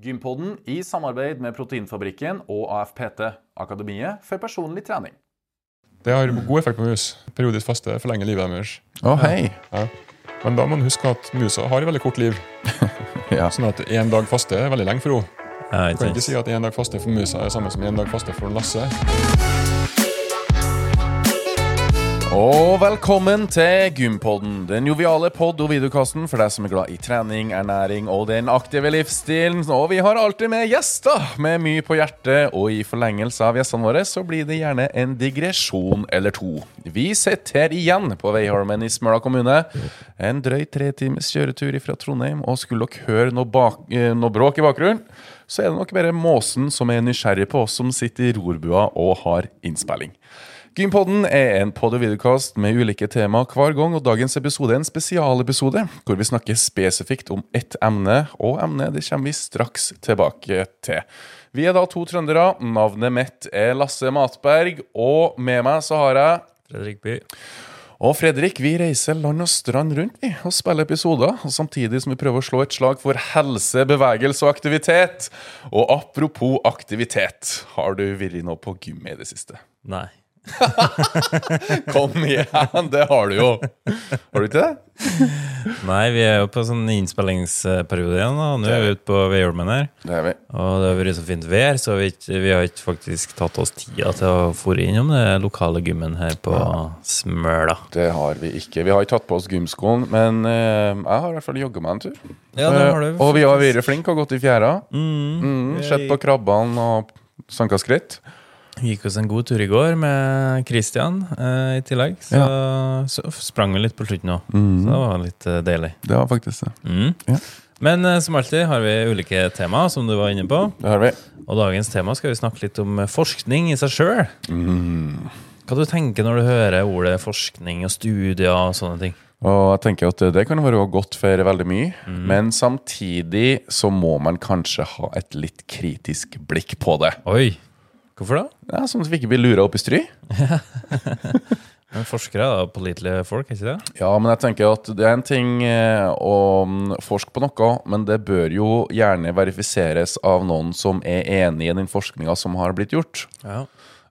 Gympodden i samarbeid med Proteinfabrikken og AFPT, Akademiet for personlig trening. Det har god effekt på mus. Periodisk faste forlenger livet deres. Å, hei. Ja. Men da må man huske at musa har veldig kort liv. Ja. Sånn at én dag faste er veldig lenge for henne. Ja, kan ikke si at én dag faste for musa er det samme som én dag faste for Lasse. Og velkommen til Gympodden, den joviale pod- og videokasten for deg som er glad i trening, ernæring og den aktive livsstilen. Og vi har alltid med gjester med mye på hjertet, og i forlengelse av gjestene våre så blir det gjerne en digresjon eller to. Vi sitter her igjen på Veiholmen i Smøla kommune. En drøy tre times kjøretur fra Trondheim, og skulle dere høre noe, bak, eh, noe bråk i bakgrunnen, så er det nok bare måsen som er nysgjerrig på oss som sitter i rorbua og har innspilling. Gympodden er en podd- og videokast med ulike temaer hver gang, og dagens episode er en spesialepisode hvor vi snakker spesifikt om ett emne, og emnet det kommer vi straks tilbake til. Vi er da to trøndere. Navnet mitt er Lasse Matberg, og med meg så har jeg Fredrik By. og Fredrik, vi reiser land og strand rundt vi, og spiller episoder, og samtidig som vi prøver å slå et slag for helse, bevegelse og aktivitet. Og apropos aktivitet, har du vært nå på gym i det siste? Nei. Kom igjen, det har du jo. Har du ikke det? Nei, vi er jo på sånn innspillingsperiode igjen. da. Nå er vi ute på Veiholmen her. Det er vi. Og det har vært så fint vær, så vi, vi har ikke faktisk tatt oss tida til å fore innom det lokale gymmen her på Smøla. Det har vi ikke. Vi har ikke tatt på oss gymskoen, men eh, jeg har i hvert fall jogga meg en tur. Ja, det har du. Eh, og vi har vært flinke og gått i fjæra. Mm. Mm, Sett på krabbene og sanka skritt. Gikk oss en god tur i går med Christian eh, i tillegg. Så, så sprang vi litt på slutten òg. Så det var litt eh, deilig. Det var faktisk det. Mm. Ja. Men eh, som alltid har vi ulike tema, som du var inne på. Det har vi. Og dagens tema skal vi snakke litt om eh, forskning i seg sjøl. Hva du tenker når du hører ordet forskning og studier og sånne ting? Og jeg tenker at det kan være godt for veldig mye, men samtidig så må man kanskje ha et litt kritisk blikk på det. Oi! Hvorfor da? Ja, Sånn at vi ikke blir lura opp i stry. Men forskere er da pålitelige folk, er ikke det? Ja, men jeg tenker at det er en ting eh, å mm, forske på noe, men det bør jo gjerne verifiseres av noen som er enig i den forskninga som har blitt gjort. Ja,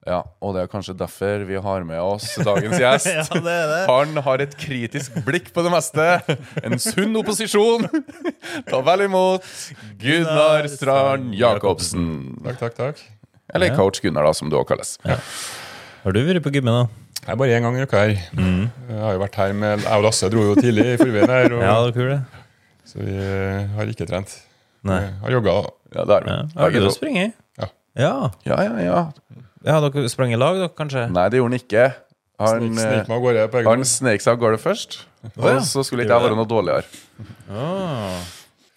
Ja, Og det er kanskje derfor vi har med oss dagens gjest. ja, det er det. Han har et kritisk blikk på det meste. En sunn opposisjon. Ta vel imot Gunnar Strand Jacobsen. Takk, takk, takk. Eller Ja. coach Gunnar, da, som du også kalles. Har du vært på gymmet, da? Jeg er bare én gang i uka her. Jeg har jo vært her med Jeg og Lasse dro jo tidlig i forveien her, og, Ja, var kul det? så vi eh, har ikke trent. Nei. Jeg har jogga. Ja, det er Ja. Har du to. springet? Ja. ja. Ja, ja, ja. Ja, dere sprang i lag, dere, kanskje? Nei, det gjorde han ikke. Han, på egen han snek seg av gårde først. ja. Og så skulle ikke jeg være noe dårligere. Ah.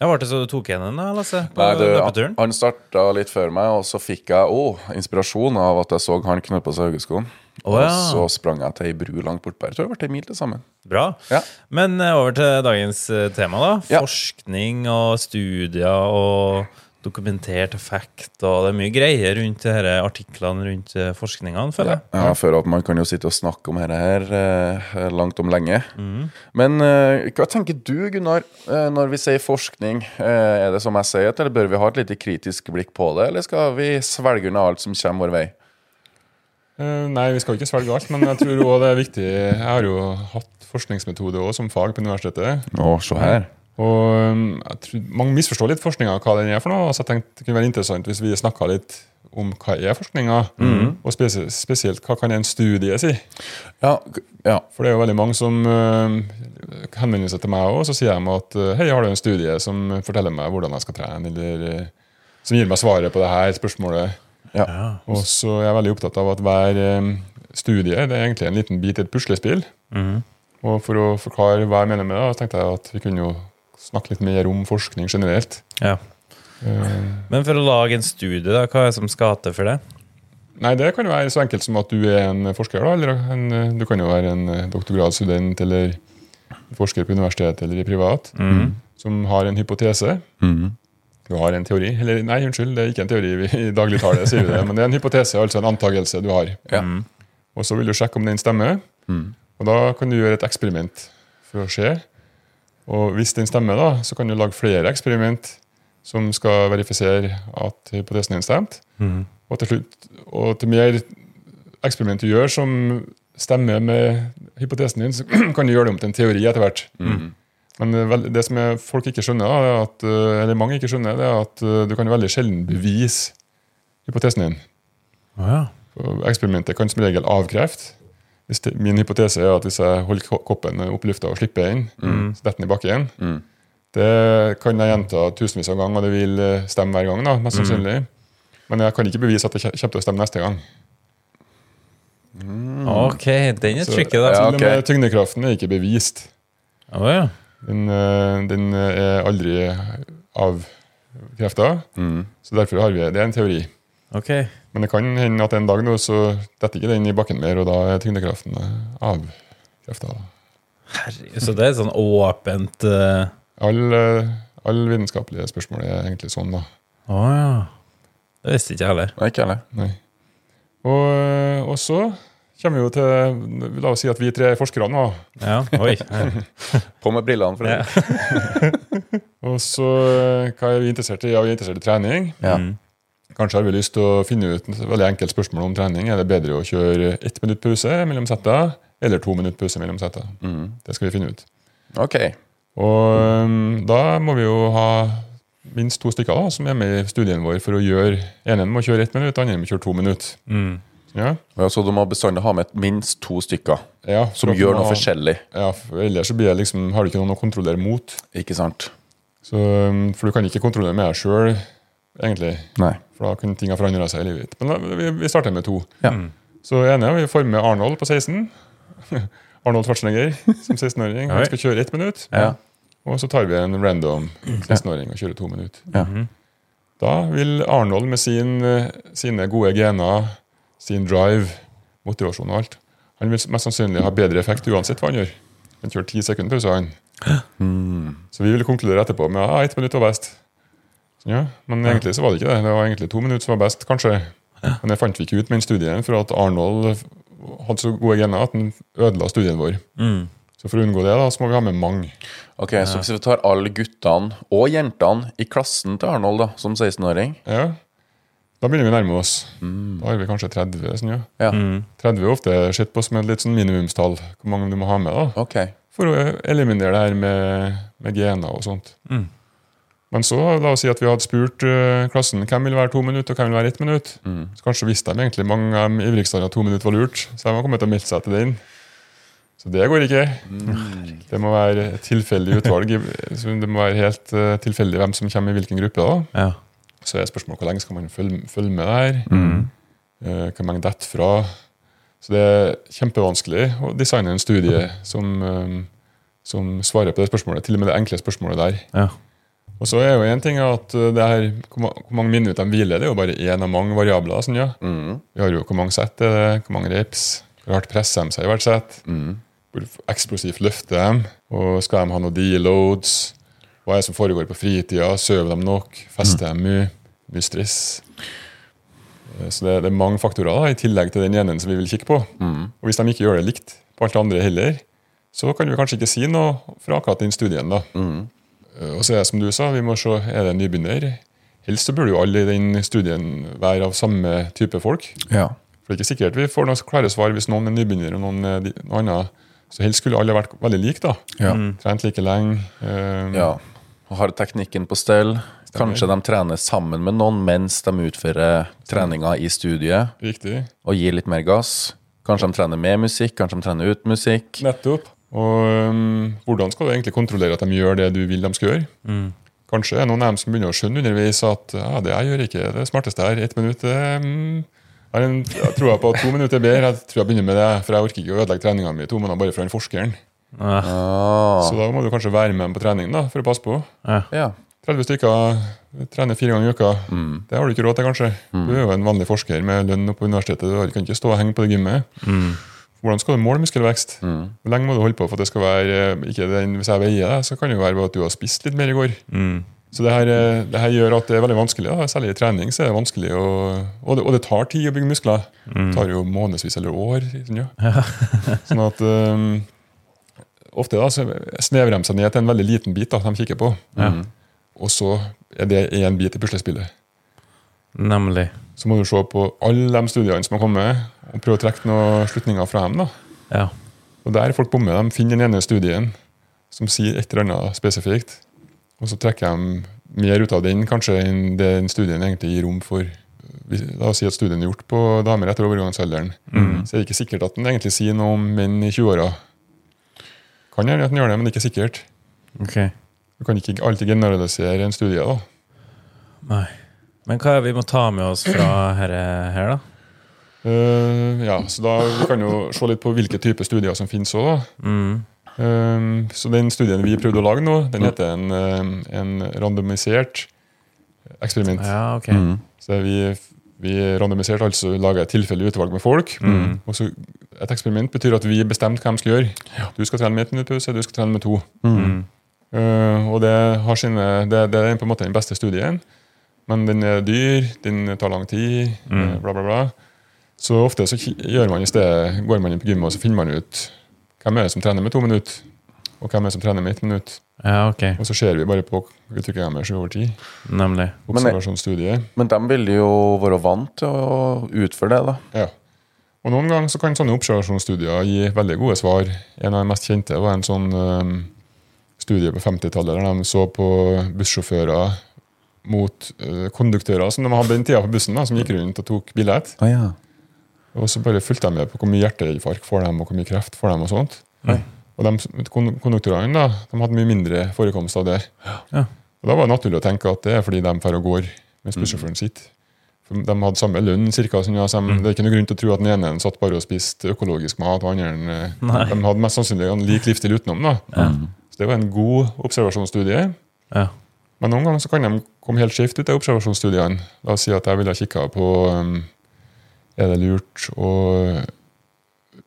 Ja, Var det så du tok igjen da, Lasse? På Nei, løpeturen? han starta litt før meg, og så fikk jeg òg inspirasjon av at jeg så han knø på seg joggeskoen. Oh, ja. Og så sprang jeg til ei bru langt bortpå her. Tror det ble ei mil til sammen. Bra. Ja. Men eh, over til dagens eh, tema, da. Forskning og studier og dokumentert effekt. Og det er mye greier rundt disse her artiklene rundt eh, forskningene, føler jeg. Ja, for at Man kan jo sitte og snakke om dette her eh, langt om lenge. Mm. Men eh, hva tenker du, Gunnar, når vi sier forskning? Eh, er det som jeg sier, eller bør vi ha et lite kritisk blikk på det, eller skal vi svelge unna alt som kommer vår vei? Eh, Nei, vi skal ikke svelge alt, men jeg tror også det er viktig Jeg har jo hatt forskningsmetode også som fag på universitetet. Å, se her. Og um, jeg tror Mange misforstår litt forskninga, hva den er for noe. Så jeg tenkte det kunne være interessant hvis vi snakka litt om hva er forskninga, og spes spesielt hva kan en studie si? Ja, ja. For det er jo veldig mange som uh, henvender seg til meg òg, så sier de at uh, hei, har du en studie som forteller meg hvordan jeg skal trene, eller uh, som gir meg svaret på det her spørsmålet. ja. Og så er jeg veldig opptatt av at hver um, studie det er egentlig en liten bit i et puslespill. Mm. Og for å forklare hva jeg mener med det, så tenkte jeg at vi kunne jo snakke litt mer om forskning generelt. Ja. Uh, Men for å lage en studie, da, hva er det som skal til for det? Nei, Det kan jo være så enkelt som at du er en forsker. da, eller en, eh, Du kan jo være en eh, doktorgradsstudent eller forsker på universitet eller i privat som har en hypotese. Mm. Du har en teori. Eller nei, unnskyld, det er ikke en teori. vi, I dagligtale sier vi det, men det er en hypotese, altså en antagelse du har. Ja. Og så vil du sjekke om den stemmer. Mm. Og da kan du gjøre et eksperiment for å se. Og hvis den stemmer, da, så kan du lage flere eksperiment som skal verifisere at hypotesen din stemte. Mm. Og til slutt, og til mer eksperiment du gjør som stemmer med hypotesen din, så kan du gjøre det om til en teori etter hvert. Men det, er vel- det som folk ikke skjønner, da, er at, eh, eller mange ikke skjønner, det er at eh, du kan veldig sjelden bevise hypotesen din. Oh, ja. Eksperimentet kan som regel avkrefte. Hvis det, min hypotese er at hvis jeg holder koppen opp i lufta og slipper den, så detter den i bakken. Mm. Det kan jeg gjenta tusenvis av ganger, og det vil eh, stemme hver gang. da, mest sannsynlig. Men jeg kan ikke bevise at det kommer til å stemme neste gang. Ok, den er tricky, da. Ja, okay. med tyngdekraften er ikke bevist. Oh, ja. Den, eh, den er aldri avkrefta, Mm. så derfor har vi det. er en teori. Ok. Men det kan hende at en dag nå så detter ikke den i bakken mer, og da er tyngdekraften av avkrefta. Herregud, så det er sånn åpent uh... Alle all vitenskapelige spørsmål er egentlig sånn, da. Å ja. Det visste ikke jeg heller. Nei, ikke heller. Nei. Og, eh, og så kommer vi jo til La oss si at vi tre er forskere nå. Ja, oi. På med brillene for Ja. det. Og så eh, hva er vi interessert i? Ja, vi er interessert i trening. Ja. Mm. Kanskje har vi lyst til å finne ut et veldig enkelt spørsmål om trening. Er det bedre å kjøre ett minutt pause mellom setta, eller to minutt pause mellom setta? Mm. Det skal vi finne ut. Ok. Og øhm, da må vi jo ha minst to stykker da, som er med i studien vår for å gjøre ene må kjøre ett minutt, andre må kjøre to minutter. Mm. Ja, Ja, så du må bestandig ha med minst to stykker ja, som gjør noe ha, forskjellig. Ja, for ellers så blir det liksom, har du ikke noen å kontrollere mot. Ikke sant? Så, for du kan ikke kontrollere med deg sjøl, egentlig. Nei. For da kunne ting ha forandra seg i livet ditt. Men da, vi, vi starter med to. Ja. Så ene vi former med Arnold på 16. Arnold Schwarzenegger som 16-åring. Han skal kjøre ett minutt. Ja. Og så tar vi en random 16-åring og kjører to minutter. Ja. Da vil Arnold med sin, sine gode gener, sin drive, motivasjon og alt Han vil mest sannsynlig ha bedre effekt uansett hva han gjør. Han kjører ti sekunder pause, han. Mm. Så vi vil konkludere etterpå med at ah, ett minutt var best. Ja, men egentlig så var det ikke det. Det var egentlig to minutter som var best, kanskje. Men det fant vi ikke ut med den studien, for at Arnold hadde så gode gener at han ødela studien vår. Mm. Så for å unngå det, da, så må vi ha med mange. Ok, Så hvis vi tar alle guttene og jentene i klassen til Arnold da, som 16-åring Ja, Da begynner vi å nærme oss. Da har vi kanskje 30. Sånn, ja. Ja. Mm. 30 er ofte sett på som et litt sånn minimumstall, hvor mange du må ha med. da, Ok. For å eliminere det her med, med gener og sånt. Mm. Men så, la oss si at vi hadde spurt uh, klassen hvem vil være to minutter og hvem vil være ett minutt. Mm. Så kanskje visste de egentlig mange av de ivrigste at to minutter var lurt, så de har kommet til å melde seg til den. Så det går ikke. Det må være et tilfeldig utvalg. så Det må være helt uh, tilfeldig hvem som kommer i hvilken gruppe. da. Ja. Så er spørsmålet hvor lenge skal man følge, følge med der. Mm. Uh, Hvor mange detter fra. Så det er kjempevanskelig å designe en studie som, um, som svarer på det spørsmålet. Til og med det enkle spørsmålet der. Ja. Og så er jo en ting at eh, det her, hvor, mange minutter de hviler, det er jo bare én av mange variabler. Sånn, ja. Mm. Vi har jo hvor mange sett er det, hvor mange reps, hvor hardt presser de seg i hvert sett, Mm. hvor eksplosivt løfter de, og skal de ha noen deloads, hva er det som foregår på fritida, sover de nok, fester de mye, mye stress. Eh, Så det, det er mange faktorer da, i tillegg til den ene som vi vil kikke på. Mm. Og hvis de ikke gjør det likt på alt det andre heller, så kan vi kanskje ikke si noe fra akkurat den studien. da. Mm. Eh, Og så er det som du sa, vi må se, er det en nybegynner? Helst så burde jo alle i den studien være av samme type folk. Ja. For det er ikke sikkert vi får noen klare svar hvis noen er nybegynner og noen er noen noe annet. Så helst skulle alle vært veldig like. da. Ja. Trent like lenge. Um, ja. Og har teknikken på stell. Kanskje de trener sammen med noen mens de utfører treninga i studiet, Riktig. og gir litt mer gass. Kanskje de trener med musikk, kanskje de trener ut musikk. Nettopp. Og um, hvordan skal du egentlig kontrollere at de gjør det du vil de skal gjøre? Mm. Kanskje er noen av dem som begynner å skjønne underveis at ja, det jeg gjør ikke det smarteste her. Ett minutt det, mm, jeg har en, jeg tror på at to minutter er bedre. Jeg tror jeg begynner med det, for jeg orker ikke å ødelegge treninga mi to måneder bare for den forskeren. Ah, Ah. Så da må du kanskje være med dem på trening da, for å passe på. ja. Ja. 30 stykker trener fire ganger i uka. Mm. Det har du ikke råd til, kanskje. Du er jo en vanlig forsker med lønn på universitetet. Du kan ikke stå og henge på det gymmet. Mm. Hvordan skal du måle muskelvekst? Mm. Hvor lenge må du holde på for at det skal være eh, ikke den, Hvis jeg veier deg, så kan det jo være at du har spist litt mer i går. Mm. Så det her, eh, det her gjør at det er veldig vanskelig. Da. Særlig i trening så er det vanskelig å, og, det, og det tar tid å bygge muskler. Det tar jo månedsvis eller år. Sånn, ja. sånn at um, Ofte da, så snevrer de seg ned til en veldig liten bit da, de kikker på. Mm. Og så er det en bit i puslespillet. Nemlig. Så må du se på alle de studiene som har kommet, og prøve å trekke noen slutninger fra dem. da. Ja. Og der folk bommer, de finner den ene studien som sier et eller annet spesifikt, og så trekker de mer ut av den kanskje enn det den studien egentlig gir rom for. La oss si at studien er gjort på damer etter overgangsalderen. Så er det ikke sikkert at den egentlig sier noe om menn i 20-åra. Kan gjerne at den gjør det, men det er ikke sikkert. Okay. Du kan ikke alltid generalisere en studie. da. Nei. Men hva er det vi må ta med oss fra her, her da? Eh, ja, så da Vi kan jo se litt på hvilke typer studier som finnes òg. Mm. Um, så den studien vi prøvde å lage nå, den heter en, um, en randomisert eksperiment. Ja, ok. Mm. Så vi, vi randomiserte altså laga et tilfeldig utvalg med folk. Og så Et eksperiment betyr at vi bestemte hva de skal gjøre. Du skal trene med ett minutt pause, du skal trene med to. Mm. Uh, og det, har sine, det, det er på en måte den beste studien, men den er dyr, den tar lang tid, eh, bla, bla, bla. Så ofte så gjør man i stedet, går man inn på gymmet og så finner man ut hvem er det som trener med to minutter, og hvem er det som trener med ett minutt. Ja, ok. Og så ser vi bare på utviklingen deres over tid. Nemlig. Observasjonsstudie. Men de vil jo være vant til å utføre det, da. Ja. Og noen ganger så kan sånne observasjonsstudier gi veldig gode svar. En av de mest kjente var en sånn um, studie på 50-tallet der de så på bussjåfører mot uh, konduktører som de hadde den tida på bussen, da, som gikk rundt og tok billett. Ah, ja. Og så bare fulgte jeg med på hvor mye hjerteinfarkt får dem, og hvor mye kreft får dem. Og sånt. Oi. Og de konduktorene da, de hadde mye mindre forekomst av det. Ja. Og Da var det naturlig å tenke at det er fordi de drar og går mens bussjåføren sitter. For De hadde samme lønn, cirka, sånn, ja, så de, det er ikke noe grunn til å tro at den ene satt bare og spiste økologisk mat, og andre eh, de hadde mest sannsynlig en lik livsstil utenom. da. Så det var en god observasjonsstudie. Ja. Men noen ganger så kan de komme helt skjevt ut av observasjonsstudiene. La oss si at jeg ville kikka på um, Er det lurt å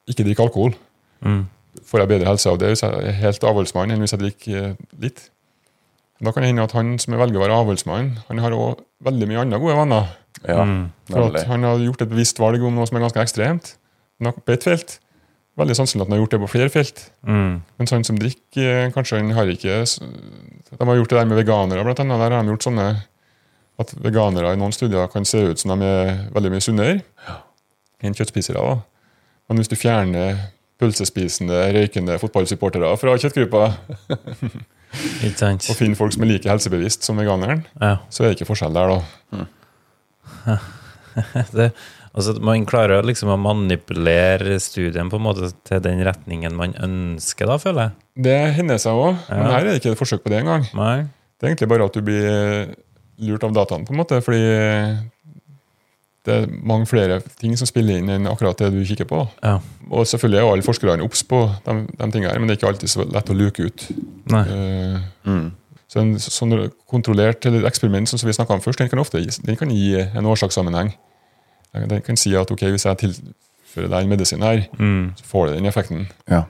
ikke drikke alkohol? Mm. Får jeg bedre helse av det hvis jeg er helt avholdsmann enn hvis jeg drikker eh, litt? Da kan det hende at han som velger å være avholdsmann, han har også veldig mye andre gode venner. Ja, Mm. For at han har gjort et bevisst valg om noe som er ganske ekstremt på ett felt. Veldig sannsynlig at han har gjort det på flere felt. Mm. Mens han som drikker, eh, kanskje han har ikke De har gjort det der med veganere, blant annet. Der har de gjort sånne at veganere i noen studier kan se ut som de er veldig mye sunnere enn kjøttspisere. Også. Men hvis du fjerner pølsespisende, røykende fotballsupportere fra kjøttgruppa, og finner folk som er like helsebevisst som veganeren, Ja. så er det ikke forskjell der, da. Det, altså, man klarer liksom å manipulere studien på en måte til den retningen man ønsker, da, føler jeg. Det hender seg òg, men her er det ikke et forsøk på det engang. Nei? Det er egentlig bare at du blir lurt av dataen, på en måte, fordi det er mange flere ting som spiller inn enn akkurat det du kikker på. Ja. Og selvfølgelig er jo alle forskerne obs på de, de tingene her, men det er ikke alltid så lett å luke ut. Nei. Eh, Mm. Så en sånn kontrollert eller eksperiment som vi snakket om først, den kan ofte den kan gi en årsakssammenheng. Den kan si at ok, hvis jeg tilfører deg en medisin her, Mm. så får du den effekten. Ja.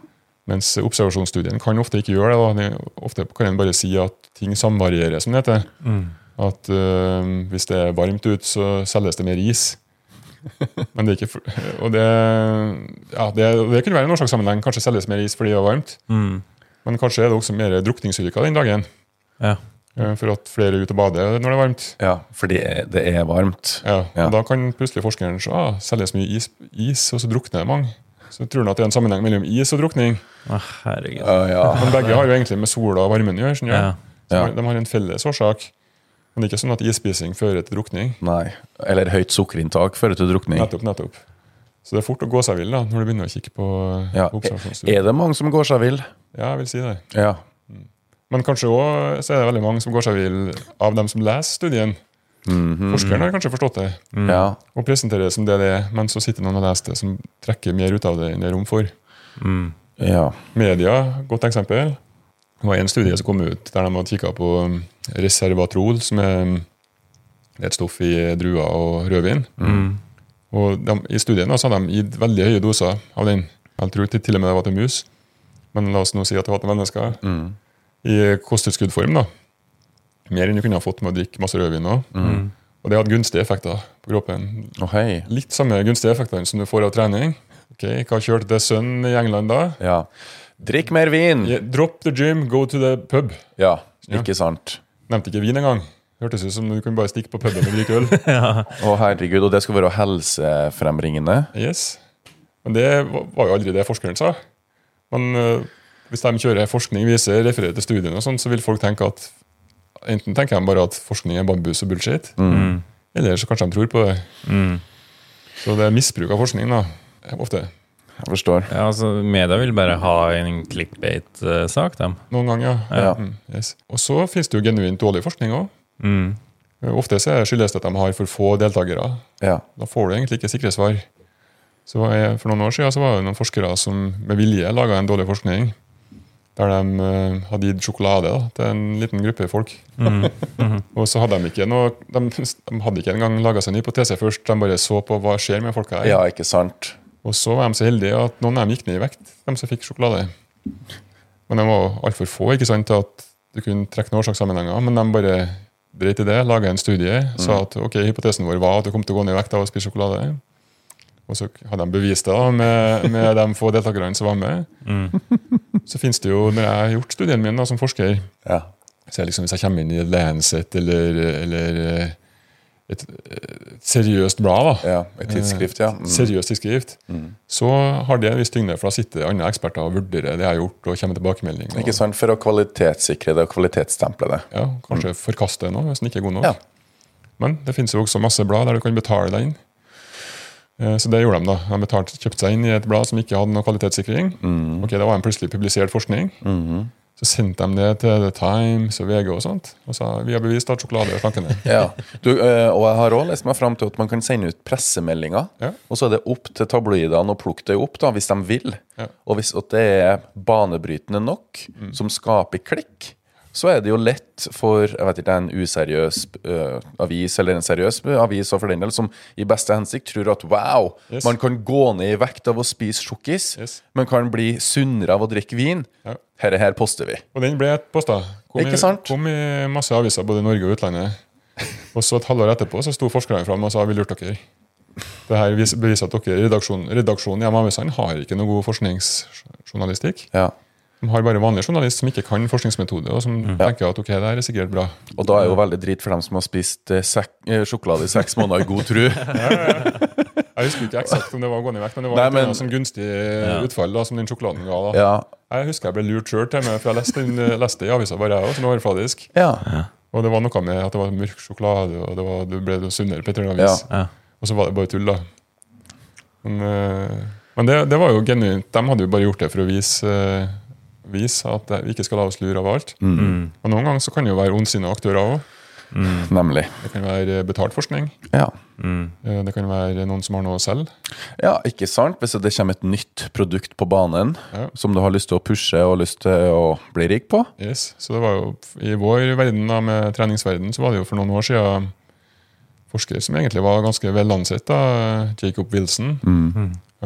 Mens observasjonsstudien kan ofte ikke gjøre det. Da. Ofte kan en bare si at ting samvarierer, som det heter. Mm. At uh, hvis det er varmt ut, så selges det mer is. Men det er ikke og det, ja, det, det kunne være en årsakssammenheng. Kanskje selges mer is fordi det er varmt. Mm. Men kanskje er det også mer drukningsulykker den dagen. Ja. øh, For at flere er ute og bader når det er varmt. ja, fordi det er varmt. Ja, Ja. Da kan plutselig forskeren se ah, selges mye is, is, og så drukner det mange. Så tror han at det er en sammenheng mellom is og drukning. Ah, herregud. Uh, ja. Men begge har jo egentlig med sola og varmen å gjøre. Ja. Ja. De har en felles årsak. Men det er ikke sånn at isspising fører til drukning. Nei. Eller høyt sukkerinntak fører til drukning. Nettopp, nettopp. Så det er fort å gå seg vill da, når du begynner å kikke på Ja. observasjonsstudier. Er det mange som går seg vill? Ja, jeg vil si det. Ja. Men kanskje òg så er det veldig mange som går seg vill av dem som leser studien. Mhm. Forskeren har kanskje forstått det ja. og presenterer det som det det er, men så sitter noen og leser det som trekker mer ut av det enn det er rom for. Mm. Ja. Media, godt eksempel. Det var en studie som kom ut der de hadde kikka på reservatrol, som er um, et stoff i druer og rødvin. Mm. Og de, I studien da, så hadde de gitt veldig høye doser av den. Jeg tror til, til og med det var til mus, men la oss nå si at det var til mennesker. Mm. I kosttilskuddform. da. Mer enn du kunne ha fått med å drikke masse rødvin. også. Mm. Og det hadde gunstige effekter på kroppen. Oh, hei. Litt samme gunstige effektene som du får av trening. Ok, Hva kjørte det sønnen i England da? Ja. Drikk mer vin! Yeah, drop the gym, go to the pub. Ja, Ja. ikke sant? Nevnte ikke vin engang. Hørtes ut som du kunne bare stikke på puben og drikke øl. Å, herregud, og det skal være helsefremringende? Yes. Men det var jo aldri det forskeren sa. Men eh, hvis de kjører forskning, viser, refererer til studiene, og sånn, så vil folk tenke at enten tenker de bare at forskning er bambus og bullshit, Mm. eller så kanskje de tror på det. Mm. Så det er misbruk av forskning, da. Ofte. Jeg forstår. Ja, altså, Media vil bare ha en clickbait-sak, dem. Noen ganger, ja. Ja. Mm, yes. Og så finnes det jo genuint dårlig forskning òg. Mm. Ofte så er- skyldes det at de har for få deltakere. Ja. Da får du egentlig ikke sikre svar. Så jeg, For noen år siden så var det noen forskere som med vilje laga en dårlig forskning. Der de eh, hadde gitt sjokolade da, til en liten gruppe folk. og så hadde de ikke noe De, de hadde ikke engang laga seg en hypotese først. De bare så på hva skjer med folka her. ja, ikke sant? Og så var de så heldige at noen av dem gikk ned i vekt, de som fikk sjokolade. Men de var altfor få ikke sant, til at du kunne trekke noen årsakssammenhenger. Men de bare dreit i det, laga en studie, sa at ok, hypotesen vår var at du kom til å gå ned i vekt av å spise sjokolade. Og så hadde de bevist det da, med, med de få deltakerne som var med. Så finnes det jo, når jeg har gjort studien min da, som forsker, Ja. så jeg liksom, hvis jeg kommer inn i Lancet eller, eller eh, et, et seriøst blad, da, ja. Et tidsskrift, ja. Mm. seriøst tidsskrift, så har det en viss tyngde, for da sitter andre eksperter og vurderer det jeg har gjort, og kommer tilbakemelding. Og, Ikke sant? For å kvalitetssikre det og kvalitetsstemple det. ja, kanskje forkaste noe hvis den ikke er god nok. Ja. Men det finnes jo også masse blad der du kan betale deg inn. Eh, Så det gjorde de da. De betalt, kjøpte seg inn i et blad som ikke hadde noe kvalitetssikring. Ok, Det var en plutselig publisert forskning. Så sendte de det til The Times og VG og sånt, og sa vi har bevist at sjokolade er slankende. Ja. Du, øh, og jeg har òg lest meg fram til at man kan sende ut pressemeldinger. Ja. Og så er det opp til tabloidene å plukke det opp, da, hvis de vil. Ja. Og hvis det er banebrytende nok, som skaper klikk, så er det jo lett for jeg vet ikke, en useriøs uh, avis, eller en seriøs avis for den del, som i beste hensikt tror at wow, Yes. man kan gå ned i vekt av å spise sjokkis, Yes. men kan bli sunnere av å drikke vin. Ja. Herre her poster vi. Og den ble posta. Kom, Ikke i- sant? kom i masse aviser både i Norge og utlandet. Og så et halvår etterpå så sto forskerne fram og sa vi lurte dere. Det her beviser at dere, redaksjonen, redaksjonen i avisene har ikke noe god forskningsjournalistikk. Ja. De har bare vanlig journalist som ikke kan forskningsmetode, og som tenker at ok, det her er sikkert bra. Og da er jo veldig drit for dem som har spist eh, sek eh, sjokolade i seks måneder i god tru. Jeg husker ikke eksakt om det var å gå ned i vekt, men det var Nei, men- noe sånn gunstig utfall da, som den sjokoladen ga. da. Ja. Jeg husker jeg ble lurt sjøl til meg, for jeg leste, den, leste i avisa bare, jeg også, sånn overfladisk. ja. Og det var noe med at det var mørk sjokolade, og det var, du ble sunnere på et eller annet vis. Ja. Og så var det bare tull, da. Men, eh, men det, det var jo genuint. De hadde jo bare gjort det for å vise, eh, vise at vi ikke skal la oss lure av alt. Mm. Og noen ganger så kan det jo være ondsinnede aktører òg. Nemlig. Det kan være betalt forskning. Ja. Mm. Eh, Det kan være noen som har noe å selge. ja, ikke sant? Hvis det kommer et nytt produkt på banen Ja. som du har lyst til å pushe og lyst til å bli rik på. Yes. Så det var jo I vår verden da, med treningsverden så var det jo for noen år siden forskere som egentlig var ganske vel ansett. da, Jacob Wilson.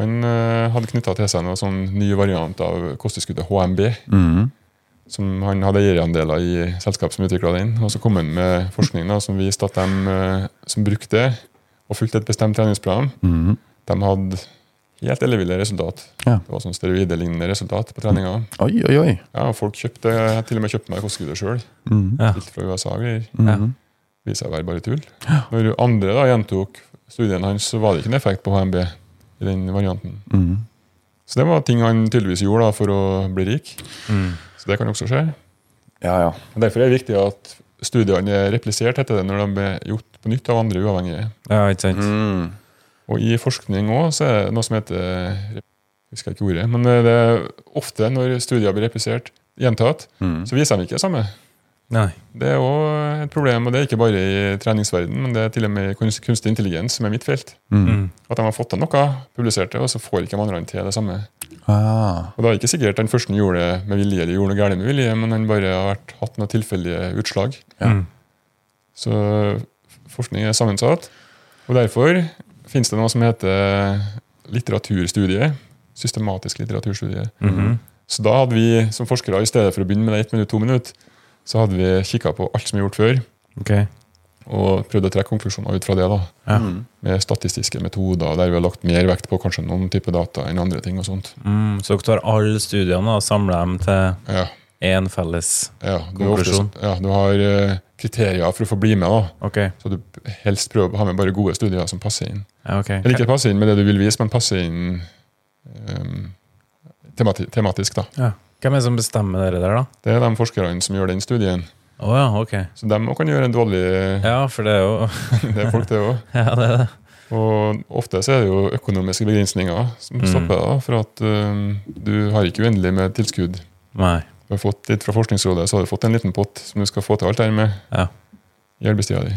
Han uh, hadde knytta til seg en sånn ny variant av kosttilskuddet HMB. Mm. som Han hadde eierandeler i selskap som utvikla den. Og så kom han med forskning da, som viste at de uh, som brukte det og fulgte et bestemt treningsprogram, Mm. de hadde helt elleville resultat. Ja. Det var sånn steroidelignende resultat på treninga. Oi, oi, oi. Ja, og folk kjøpte, jeg har til og med kjøpt meg kosttilskuddet sjøl. Mm. Ja. Helt fra USA og greier. Ja. Viser seg å være bare tull. Når andre da gjentok studien hans, så var det ikke en effekt på HMB i den varianten. Mm. Så det var ting han tydeligvis gjorde da for å bli rik. Mm. Så det kan også skje. Ja, ja. Derfor er det viktig at studiene er replisert heter det, når de blir gjort på nytt av andre uavhengige. ja, ikke sant? Mm. Og i forskning òg så er det noe som heter Jeg husker ikke ordet, men det er ofte når studier blir replisert, gjentatt, Mm. så viser de ikke det samme. Nei. Det er òg et problem, og det er ikke bare i treningsverdenen, men det er til og med i kunst- kunstig intelligens, som er mitt felt. Mm. Mm. At de har fått til noe, publisert det, og så får ikke de andre til det samme. Ah. Og da er det ikke sikkert den første gjorde det med vilje, eller gjorde noe galt med vilje, men han bare har vært, hatt noen tilfeldige utslag. Mm. Så forskning er sammensatt. Og derfor finnes det noe som heter litteraturstudie. Systematisk litteraturstudie. Mhm. Så da hadde vi som forskere, i stedet for å begynne med det ett minutt, to minutt, så hadde vi kikka på alt som er gjort før, okay. og prøvd å trekke konklusjoner ut fra det. da, Ja. Mm. Med statistiske metoder, der vi har lagt mer vekt på kanskje noen type data enn andre ting. og sånt. Mm. Så dere tar alle studiene og samler dem til Ja, én felles ja, er ofte, Konklusjon. ja Du har uh, kriterier for å få bli med. da. Okay. Så du helst prøver å ha med bare gode studier som passer inn. Ja, okay. Eller ikke passer inn med det du vil vise, men passer inn um, temati tematisk. da. Ja. Hvem er det som bestemmer dere der, da? Det er de forskerne som gjør den studien. Oh, ja, ok. Så de kan gjøre en dårlig Ja, for det er jo Det er folk, det òg. Ja, det er det. Og ofte så er det jo økonomiske begrensninger som stopper det. da, For at um, du har ikke uendelig med tilskudd. Nei. Du har fått litt fra Forskningsrådet, så har du fått en liten pott som du skal få til alt det her med Ja. i arbeidstida di.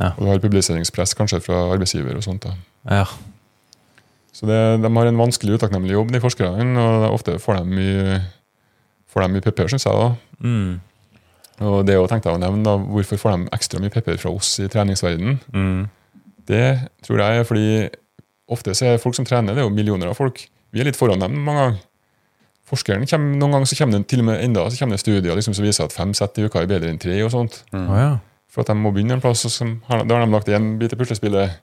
Ja. Og du har publiseringspress kanskje fra arbeidsgiver og sånt. da. Ja. Så det, de har en vanskelig utakknemlig jobb, de forskerne, og ofte får de mye, får de mye pepper, syns jeg. da. Mm. Og det å tenke deg å nevne, da, hvorfor får de ekstra mye pepper fra oss i treningsverdenen? Mm. Det tror jeg er fordi ofte så er folk som trener, det er jo millioner av folk. Vi er litt foran dem mange ganger. Forskeren kommer, Noen ganger så kommer det til og med enda så kommer det studier liksom, som viser at fem sett i uka er bedre enn tre. og sånt. Å ja. For at de må begynne en plass, og så har, da har de lagt én bit i puslespillet.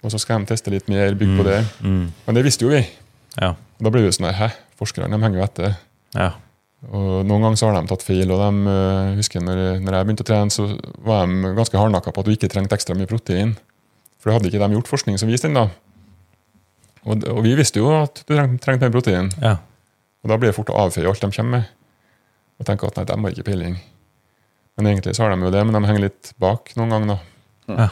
Og så skal de teste litt mer, bygge på det. Mm. Men det visste jo vi. Ja. Og da blir det sånn her, hæ, forskerne de henger jo etter. Ja. Og Noen ganger så har de tatt feil. og de, uh, husker når, når jeg begynte å trene, så var de ganske hardnakka på at du ikke trengte ekstra mye protein. For det hadde ikke de gjort forskning som viste da. Og, og vi visste jo at du trengte, trengte mer protein. Ja. Og da blir det fort å avfeie alt de kommer med. Og tenke at nei, de har ikke peiling. Men egentlig så har de jo det, men de henger litt bak noen ganger. da. Ja.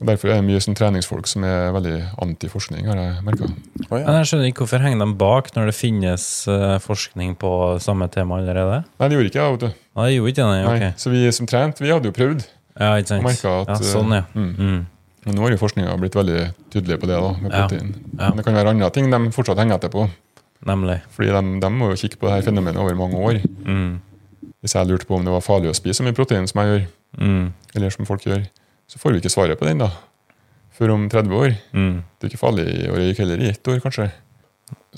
Derfor er det mye sånn treningsfolk som er veldig antiforskning, har jeg merka. Oh, ja. Men jeg skjønner ikke hvorfor henger de bak når det finnes eh, forskning på samme tema allerede? Nei, det gjorde ikke jeg, vet du. Ja, det gjorde ikke det, Nei. Så vi som trente, vi hadde jo prøvd. Ja, ikke sant. at Ja, sånn, ja. mm, Mm. Men nå har jo forskninga blitt veldig tydelig på det, da, med Ja. protein. Ja. Men det kan være andre ting de fortsatt henger etter på. Nemlig. Fordi de, de må jo kikke på det her fenomenet over mange år. Mm. Hvis jeg lurte på om det var farlig å spise så mye protein som jeg gjør, Mm. eller som folk gjør, så får vi ikke svaret på den da. Før om 30 år. Mm. Det er ikke farlig å røyke heller i ett år, kanskje.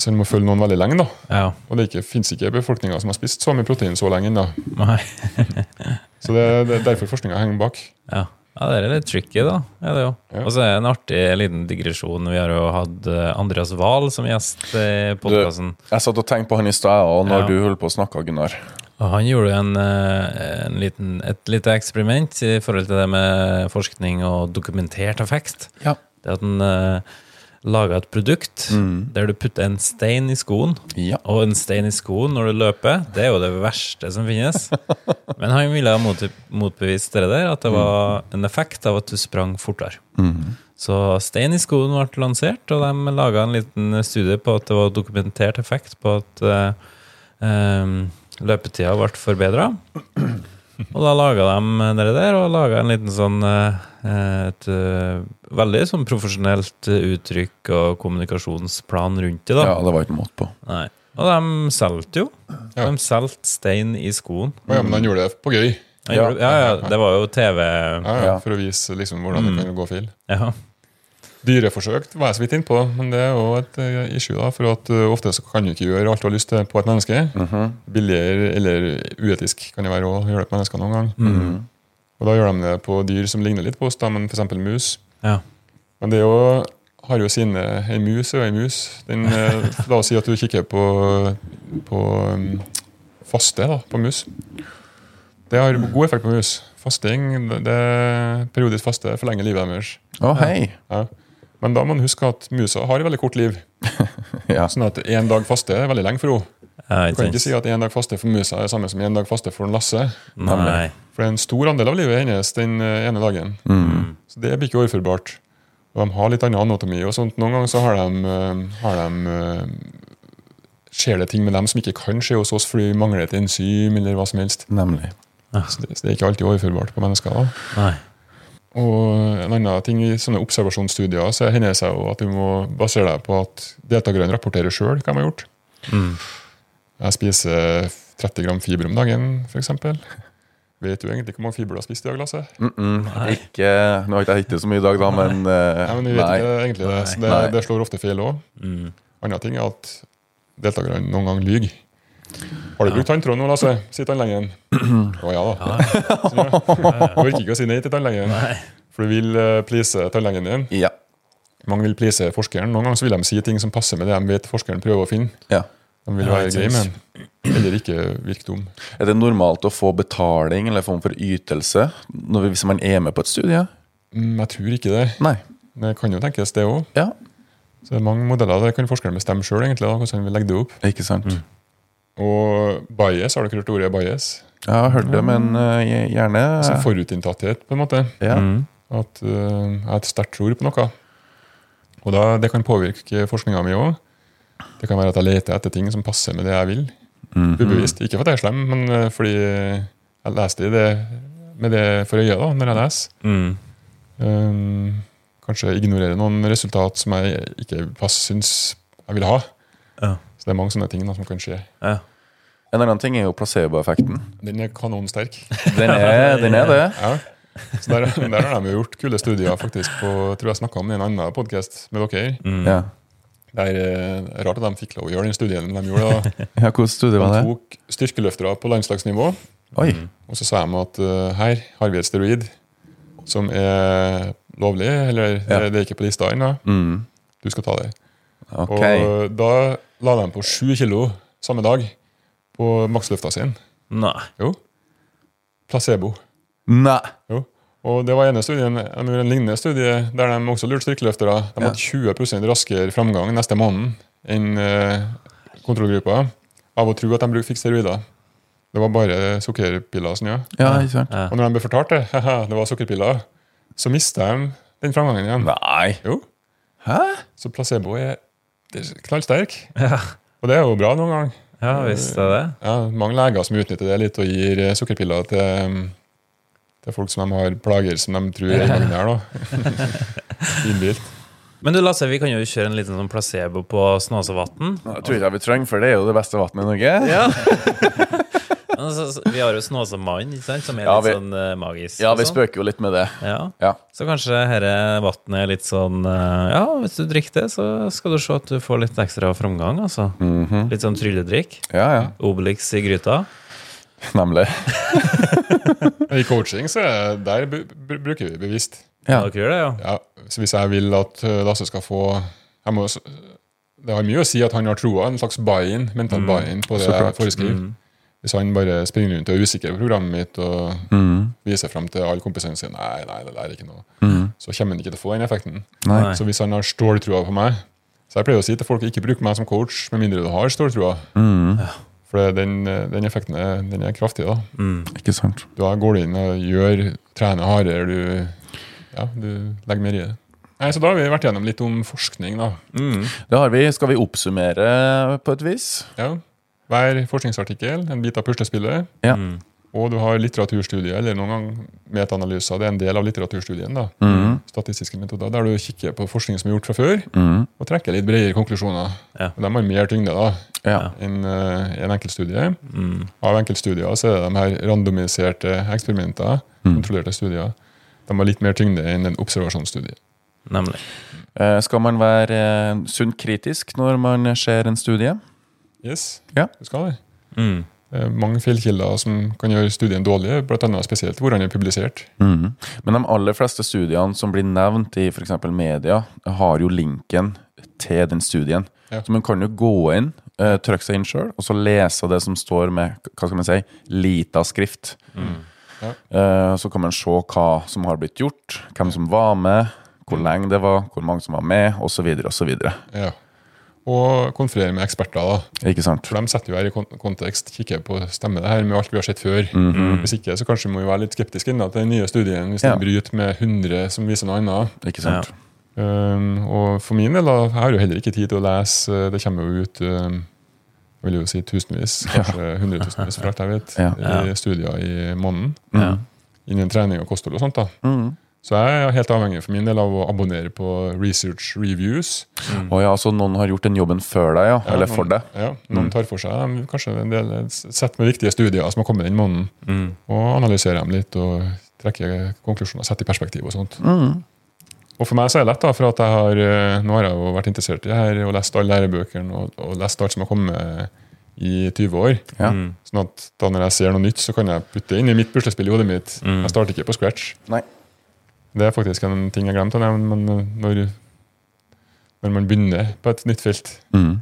Så en må følge noen veldig lenge, da. Ja. Og det ikke, finnes ikke befolkninga som har spist så mye protein så lenge ennå. Så det, det er derfor forskninga henger bak. Ja. ja, det er litt tricky, da. Er det jo. Ja. Og så er det en artig liten digresjon. Vi har jo hatt eh, Andreas Wahl som gjest i podkasten. Jeg satt og tenkte på han i stad, og når Ja. du holdt på å snakke, Gunnar. Og han gjorde en, eh, en liten, et lite eksperiment i forhold til det med forskning og dokumentert effekt. Ja. Det at han uh, laga et produkt der du putter en stein i skoen. Ja. Og en stein i skoen når du løper, det er jo det verste som finnes. Men han ville ha mot, motbevist det der, at det var en effekt av at du sprang fortere. Så stein i skoen ble lansert, og de laga en liten studie på at det var dokumentert effekt på at uh, eh, løpetida ble forbedra. Og da laga de det der, og laga en liten sånn eh, et eh, veldig sånn profesjonelt uttrykk og kommunikasjonsplan rundt det. da ja, det var ikke måte på. Nei. Og de solgte jo. Ja. De solgte stein i skoen. Ja, men han gjorde det på gøy. Ja. gjorde- Ja, ja, det var jo TV Ja, ja, Ja. For å vise liksom, hvordan det kan gå feil. Ja. Dyreforsøk var jeg så vidt innpå, men det er jo et eh, issue. da, For at eh, ofte så kan du ikke gjøre alt du har lyst til på et menneske. Billigere eller uetisk kan det være å gjøre det på mennesker noen gang. Og da gjør de det på dyr som ligner litt på oss, da, men f.eks. mus. ja. Men det er jo, har jo sine En mus er jo en mus. Den, eh, la oss si at du kikker på, på um, faste da, på mus. Det har god effekt på mus. Fasting, det, periodisk faste forlenger livet deres. Å, hei! Ja. Men da må man huske at musa har et veldig kort liv. Ja. Sånn at én dag faste er veldig lenge for henne. ja Du kan ikke si at én dag faste for musa er det samme som én dag faste for en Lasse. Nei. For det er en stor andel av livet hennes den eh, ene dagen. Så det blir ikke overførbart. Og de har litt annen anatomi. og sånt. Noen ganger så har de, eh, har de eh, skjer det ting med dem som ikke kan skje hos oss fordi vi mangler et enzym eller hva som helst. Nemlig. Så det, så det er ikke alltid overførbart på mennesker. da. Nei. Og en annen ting i sånne observasjonsstudier så hender det seg jo at du må basere deg på at deltakerne rapporterer sjøl hva de har gjort. Mm. Jeg spiser 30 gram fiber om dagen, f.eks. Vet du egentlig hvor mange fiber du har spist i dag, Lasse? Mm -mm. Ikke, nå har ikke jeg hittet så mye i dag, da, men, Nei, men vi vet nei. ikke egentlig det, så det, det slår ofte feil òg. Mm. Annen ting er at deltakerne noen gang lyver. Har du brukt tanntråd nå, Lasse? Sier tannlegen. Å ja da. Du orker ikke å si nei til tannlegen, for du vil uh, please tannlegen din. Ja. Mange vil please forskeren. Noen ganger vil de si ting som passer med det de vet forskeren prøver å finne. ja. De vil være greie med eller ikke virke dum. Er det normalt å få betaling eller form for ytelse når, hvis man er med på et studie? Mm, Jeg tror ikke det. Nei. Det kan jo tenkes, det òg. Ja, Så det er mange modeller. Det kan forskeren bestemme sjøl, hvordan han vil legge det opp. ikke sant. Mm. Og bias, har dere hørt ordet bias? Jeg har hørt det, men uh, gjerne Altså forutinntatthet, på en måte. ja. Mm. At uh, jeg har et sterkt tror på noe. Og da, det kan påvirke forskninga mi òg. Det kan være at jeg leter etter ting som passer med det jeg vil. Mhm. Ubevisst. Ikke fordi jeg er slem, men fordi jeg leste i det med det for øye da, når jeg leser. Mm. Um, kanskje ignorere noen resultat som jeg ikke pass, syns jeg vil ha. Ja. Så det er mange sånne ting da, som kan skje. Ja. En annen ting er jo placeboeffekten. Den er kanonsterk. Den er, den er det. Ja. Så der, der har de gjort kule studier, faktisk. På, jeg tror jeg snakka om det i en annen podkast med dere. Mm. Ja. Det er eh, rart at de fikk lov å gjøre den studien de gjorde. da. ja hvordan studie var De det? tok styrkeløftere på landslagsnivå, Oi. og så sa de at uh, her har vi et steroid som er lovlig, eller Ja. det er ikke på lista ennå. Mm. Du skal ta det. Okay. Og da la de på sju kilo samme dag på maksløfta sin. Nei. Jo. Placebo. Nei. Jo. Og det var ene studien, en lignende studie der de også lurte strikkeløftere. De Ja. hadde 20 raskere framgang neste måned enn eh, kontrollgruppa av å tro at de fikk steroider. Det var bare sukkerpiller sånn, ja. Ja, ikke sant. Ja. Og når de ble fortalt det, det var sukkerpiller, så mista de den framgangen igjen. Nei. Jo. Hæ? Så placebo er knallsterk. Ja. Og det er jo bra noen gang. ja, visst er det. Ja, mange leger som utnytter det litt og gir eh, sukkerpiller til, til folk som de har plager som de tror er da. Innbilt. Men du Lasse, vi kan jo kjøre en liten sånn placebo på Snåsavatn. Jeg tror ikke jeg vi trenger, for det er jo det beste vannet i Norge. Ja. altså, vi har jo Snåsamannen, ikke sant, som er Ja, litt vi- sånn uh, magisk. Ja, vi sånn. spøker jo litt med det. Ja. Ja. Så kanskje dette vannet er litt sånn uh, Ja, hvis du drikker det, så skal du se at du får litt ekstra framgang, altså. Mhm. Litt sånn trylledrikk. Ja, ja. Obelix i gryta. Nemlig. I coaching så er der bruker vi bevisst. Ja. Dere gjør det, ja? Ja, så Hvis jeg vil at eh, Lasse skal få jeg må, Det har mye å si at han har troa, en slags buy-in, mental buy-in på det jeg foreskriver. Mm. Hvis han bare springer rundt og er usikker på programmet mitt og mm. viser frem til alle kompisene sine Nei, nei, det er ikke noe. mm. Så kommer han ikke til å få den effekten. Nei. Så hvis han har ståltroa på meg Så jeg pleier å si til folk ikke bruk meg som coach med mindre du har ståltroa. Mm. For den, den effekten er, den er kraftig. da Mm. Ikke sant. Da går du inn og gjør, trener hardere, du, ja, du legger mer i det. Nei, så Da har vi vært gjennom litt om forskning. da Mm. Det har vi. Skal vi oppsummere på et vis? ja. Hver forskningsartikkel, en bit av puslespillet. Ja. Mm. Og du har litteraturstudier, eller noen gang metaanalyser. Det er en del av litteraturstudien. da mm. Statistiske metoder, Der du kikker på forskning som er gjort fra før, mm. og trekker litt bredere konklusjoner. Ja. Og De har mer tyngde da Ja. enn uh, en enkeltstudie. Mm. Av enkeltstudier så er det de her randomiserte eksperimenter, Mm. kontrollerte studier, de har litt mer tyngde enn en observasjonsstudie. Nemlig. Eh, Skal man være eh, sunt kritisk når man ser en studie? Yes, Ja. det skal det. Mm. Det er mange feilkilder som kan gjøre studien dårlig, annet spesielt hvor den er publisert. Mm. Men de aller fleste studiene som blir nevnt i f.eks. media, har jo linken til den studien. Ja. Så man kan jo gå inn, eh, trykke seg inn sjøl, og så lese det som står med hva skal man si, lita skrift. Ja. Eh, Så kan man se hva som har blitt gjort, hvem som var med, hvor lenge det var, hvor mange som var med, osv. osv. Ja. Og konferere med eksperter. da. Ikke sant? For de setter jo her i kontekst, kikker på stemmer det her med alt vi har sett før. Mhm. Hvis ikke, så kanskje må vi være litt skeptiske inn til den nye studien hvis Ja. den bryter med 100 som viser noe annet. Ikke sant? Um, og for min del, da, jeg har jo heller ikke tid til å lese. uh, Det kommer jo ut um, jeg vil jo si tusenvis, kanskje hundretusenvis, for alt jeg vet, Ja. i studier i måneden. Ja. Innen trening og kosthold og sånt. da. Mhm. Så jeg er helt avhengig for min del av å abonnere på research reviews. Å ja, så noen har gjort den jobben før deg, ja? Ja, Eller noen- for deg? Ja, Noen tar for seg kanskje en del sett med viktige studier som har kommet den måneden, Mm. og analyserer dem litt og trekker konklusjoner, setter i perspektiv og sånt. Mm. Og for meg så er det lett, da, for at jeg har, eh, nå har jeg jo vært interessert i det her og lest alle lærebøkene og, og lest alt som har kommet i 20 år. Ja. Mm. Sånn at da når jeg ser noe nytt, så kan jeg putte det inn i mitt puslespill i hodet mitt. Mm. Jeg starter ikke på scratch. Nei. Det er faktisk en ting jeg glemte å nevne, men eh, når, når man begynner på et nytt felt, mm.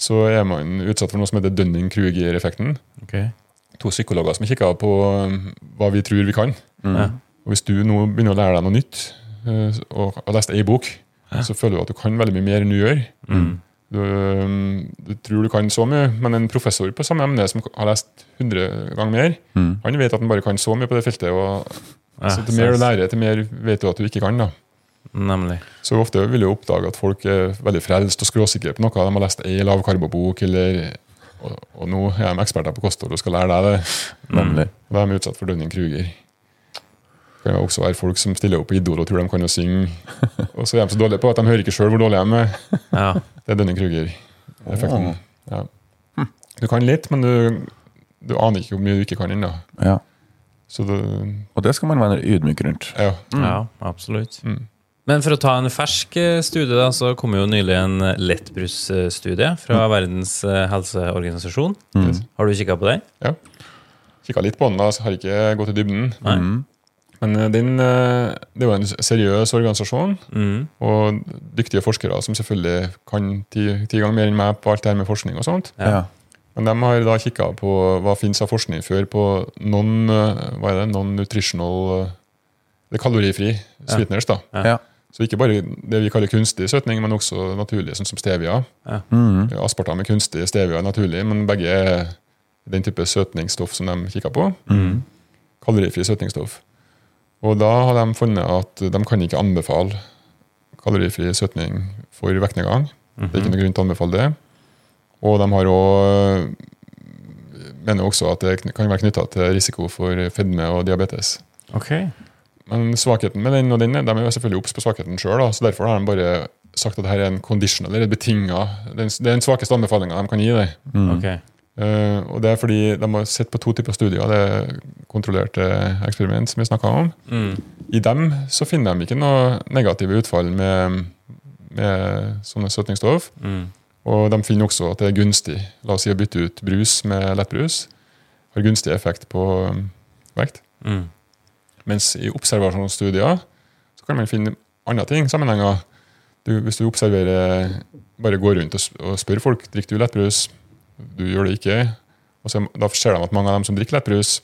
så er man utsatt for noe som heter Dunning-Kruger-effekten. Okay. To psykologer som kikker på um, hva vi tror vi kan. Ja. Og Hvis du nå begynner å lære deg noe nytt, eh, og har lest ei bok, så føler du at du kan veldig mye mer enn du gjør. Du, um, du tror du kan så mye, men en professor på samme emne som har lest 100 ganger mer, han vet at han bare kan så mye på det feltet. og Ja, så Til mer du lærer, til mer vet du at du ikke kan. da. Nemlig. Så ofte vil du oppdage at folk er veldig frelst og skråsikre på noe. De har lest ei lavkarbobok, eller og, og nå er de eksperter på kosthold og skal lære deg det. Nemlig. Og de er utsatt for Dunning-Kruger. Det kan jo også være folk som stiller opp på Idol og tror de kan jo synge, og så er de så dårlige på at de hører ikke sjøl hvor dårlige de er. Ja. Det er Dunning-Kruger-effekten. Ja. Du kan litt, men du, du aner ikke hvor mye du ikke kan ennå. Ja. Så det, Og det skal man være ydmyk rundt. ja. ja, absolutt. Mm. Men for å ta en fersk eh, studie, da, så kom jo nylig en eh, lettbrusstudie fra Verdens eh, helseorganisasjon. Har du kikka på den? ja. Kikka litt på den, da, så har ikke gått i dybden. Nei. Men din, det er jo en seriøs organisasjon, Mm. og dyktige forskere som selvfølgelig kan ti, ti ganger mer enn meg på alt det her med forskning og sånt. Ja. Ja. Men de har da kikka på hva finnes av forskning før på non, eh, hva er det, non-nutritional eh, Det er kalorifri sweeteners. da. Ja. Så ikke bare det vi kaller kunstig søtning, men også naturlig, sånn som stevia. Mm. Aspartam er kunstig, stevia er naturlig, men begge er den type søtningsstoff som de kikka på. Kalorifri søtningsstoff. Og da har de funnet at de kan ikke anbefale kalorifri søtning for vektnedgang. Det er ikke noen grunn til å anbefale det. Og de har også, mener også at det kan være knytta til risiko for fedme og diabetes. Ok. Men svakheten med den og den, de er jo selvfølgelig obs på svakheten sjøl, så derfor har de bare sagt at dette er en conditional, eller betinga Det er den svakeste anbefalinga de kan gi deg. ok. Uh, og det er fordi de har sett på to typer studier. Det er kontrollerte eksperiment som vi snakka om. Mm. I dem så finner de ikke noe negative utfall med, med sånne søtningsstoff. Mm. Og de finner også at det er gunstig. La oss si å bytte ut brus med lettbrus. Har gunstig effekt på um, vekt. Mm. Mens i observasjonsstudier så kan man finne andre ting, sammenhenger. Du, hvis du observerer, bare går rundt og, og spør folk drikker du lettbrus, du gjør det ikke, og så, da ser de at mange av dem som drikker lettbrus,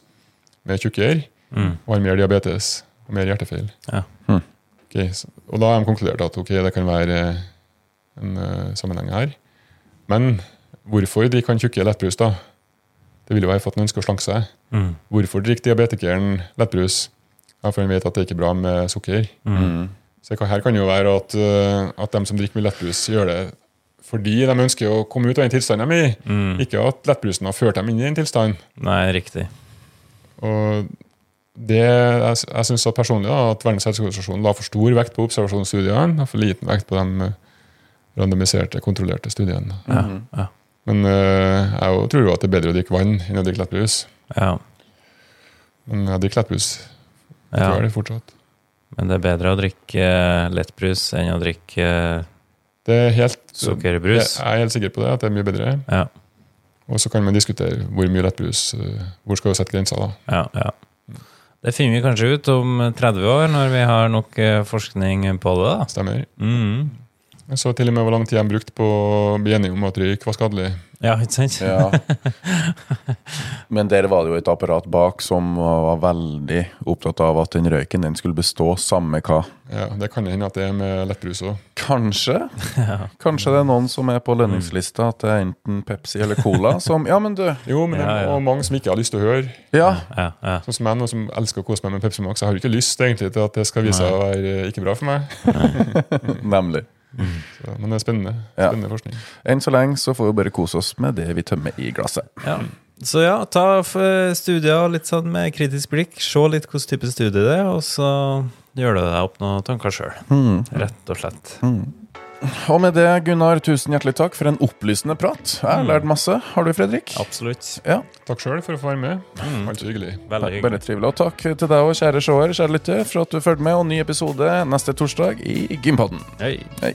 er tjukkere Mm. og har mer diabetes og mer hjertefeil. Ja. Mm. Okay, så, og da har de konkludert at okay, det kan være eh, en uh, sammenheng her. Men hvorfor drikker han tjukke lettbrus, da? Det vil jo være for at han ønsker å slanke seg. Mm. Hvorfor drikker diabetikeren lettbrus? Ja, for han vet at det er ikke er bra med sukker. Mm. Så Her kan- kan jo være at, uh, at de som drikker mye lettbrus, gjør det fordi de ønsker å komme ut av den tilstanden de er i. Mm. Ikke at lettbrusen har ført dem inn i den tilstanden. Nei, riktig. Og det, jeg, jeg synes personlig da, at Verdens helseorganisasjon la for stor vekt på observasjonsstudiene og for liten vekt på de eh, randomiserte, kontrollerte studiene. Ja. Ja. Men eh, jeg tror jo at det er bedre å drikke vann enn å drikke lettbrus. ja. Men jeg drikker lettbrus. Jeg ja. det fortsatt. Men det er bedre å drikke lettbrus enn å drikke Det helt, sukkerbrus. Jeg er helt sikker på det, at det er mye bedre. Ja. Og så kan man diskutere hvor mye lettbrus eh, Hvor skal vi sette grensa, da? Ja, ja. Det finner vi kanskje ut om 30 år, når vi har nok eh, forskning på det. da. Stemmer. Mm. Jeg så til og med hvor lang tid de brukte på å bli enige om at røyk var skadelig. Ja, ikke sant? Ja. Men der var det jo et apparat bak som var veldig opptatt av at den røyken den skulle bestå samme hva. Ja, Det kan hende at det er med lettbrus òg. Kanskje. Kanskje det er noen som er på lønningslista at det er enten Pepsi eller Cola som Ja, men du. Jo, men det er ja. mange som ikke har lyst til å høre. Ja. Ja, ja. Sånn som jeg nå som elsker å kose meg med Pepsi Max. Jeg har jo ikke lyst egentlig til at det skal vise seg å være eh, ikke bra for meg. Nemlig. Så, men det er spennende. Ja. Forskning. Enn så lenge så får vi bare kose oss med det vi tømmer i glasset. Ja. Så ja, ta studier litt sånn med kritisk blikk. Se litt hvilken type studie det er, og så gjør du deg opp noen tanker sjøl. Rett og slett. Og med det, Gunnar, tusen hjertelig takk for en opplysende prat. Jeg har lært masse. Har du, Fredrik? Absolutt. Ja, Takk sjøl for å få være med. Alltid hyggelig. Veldig hyggelig. Bare trivelig. Og takk til deg og kjære seer, kjære lytter, for at du fulgte med. Og ny episode neste torsdag i Gympodden. Hei. Hei.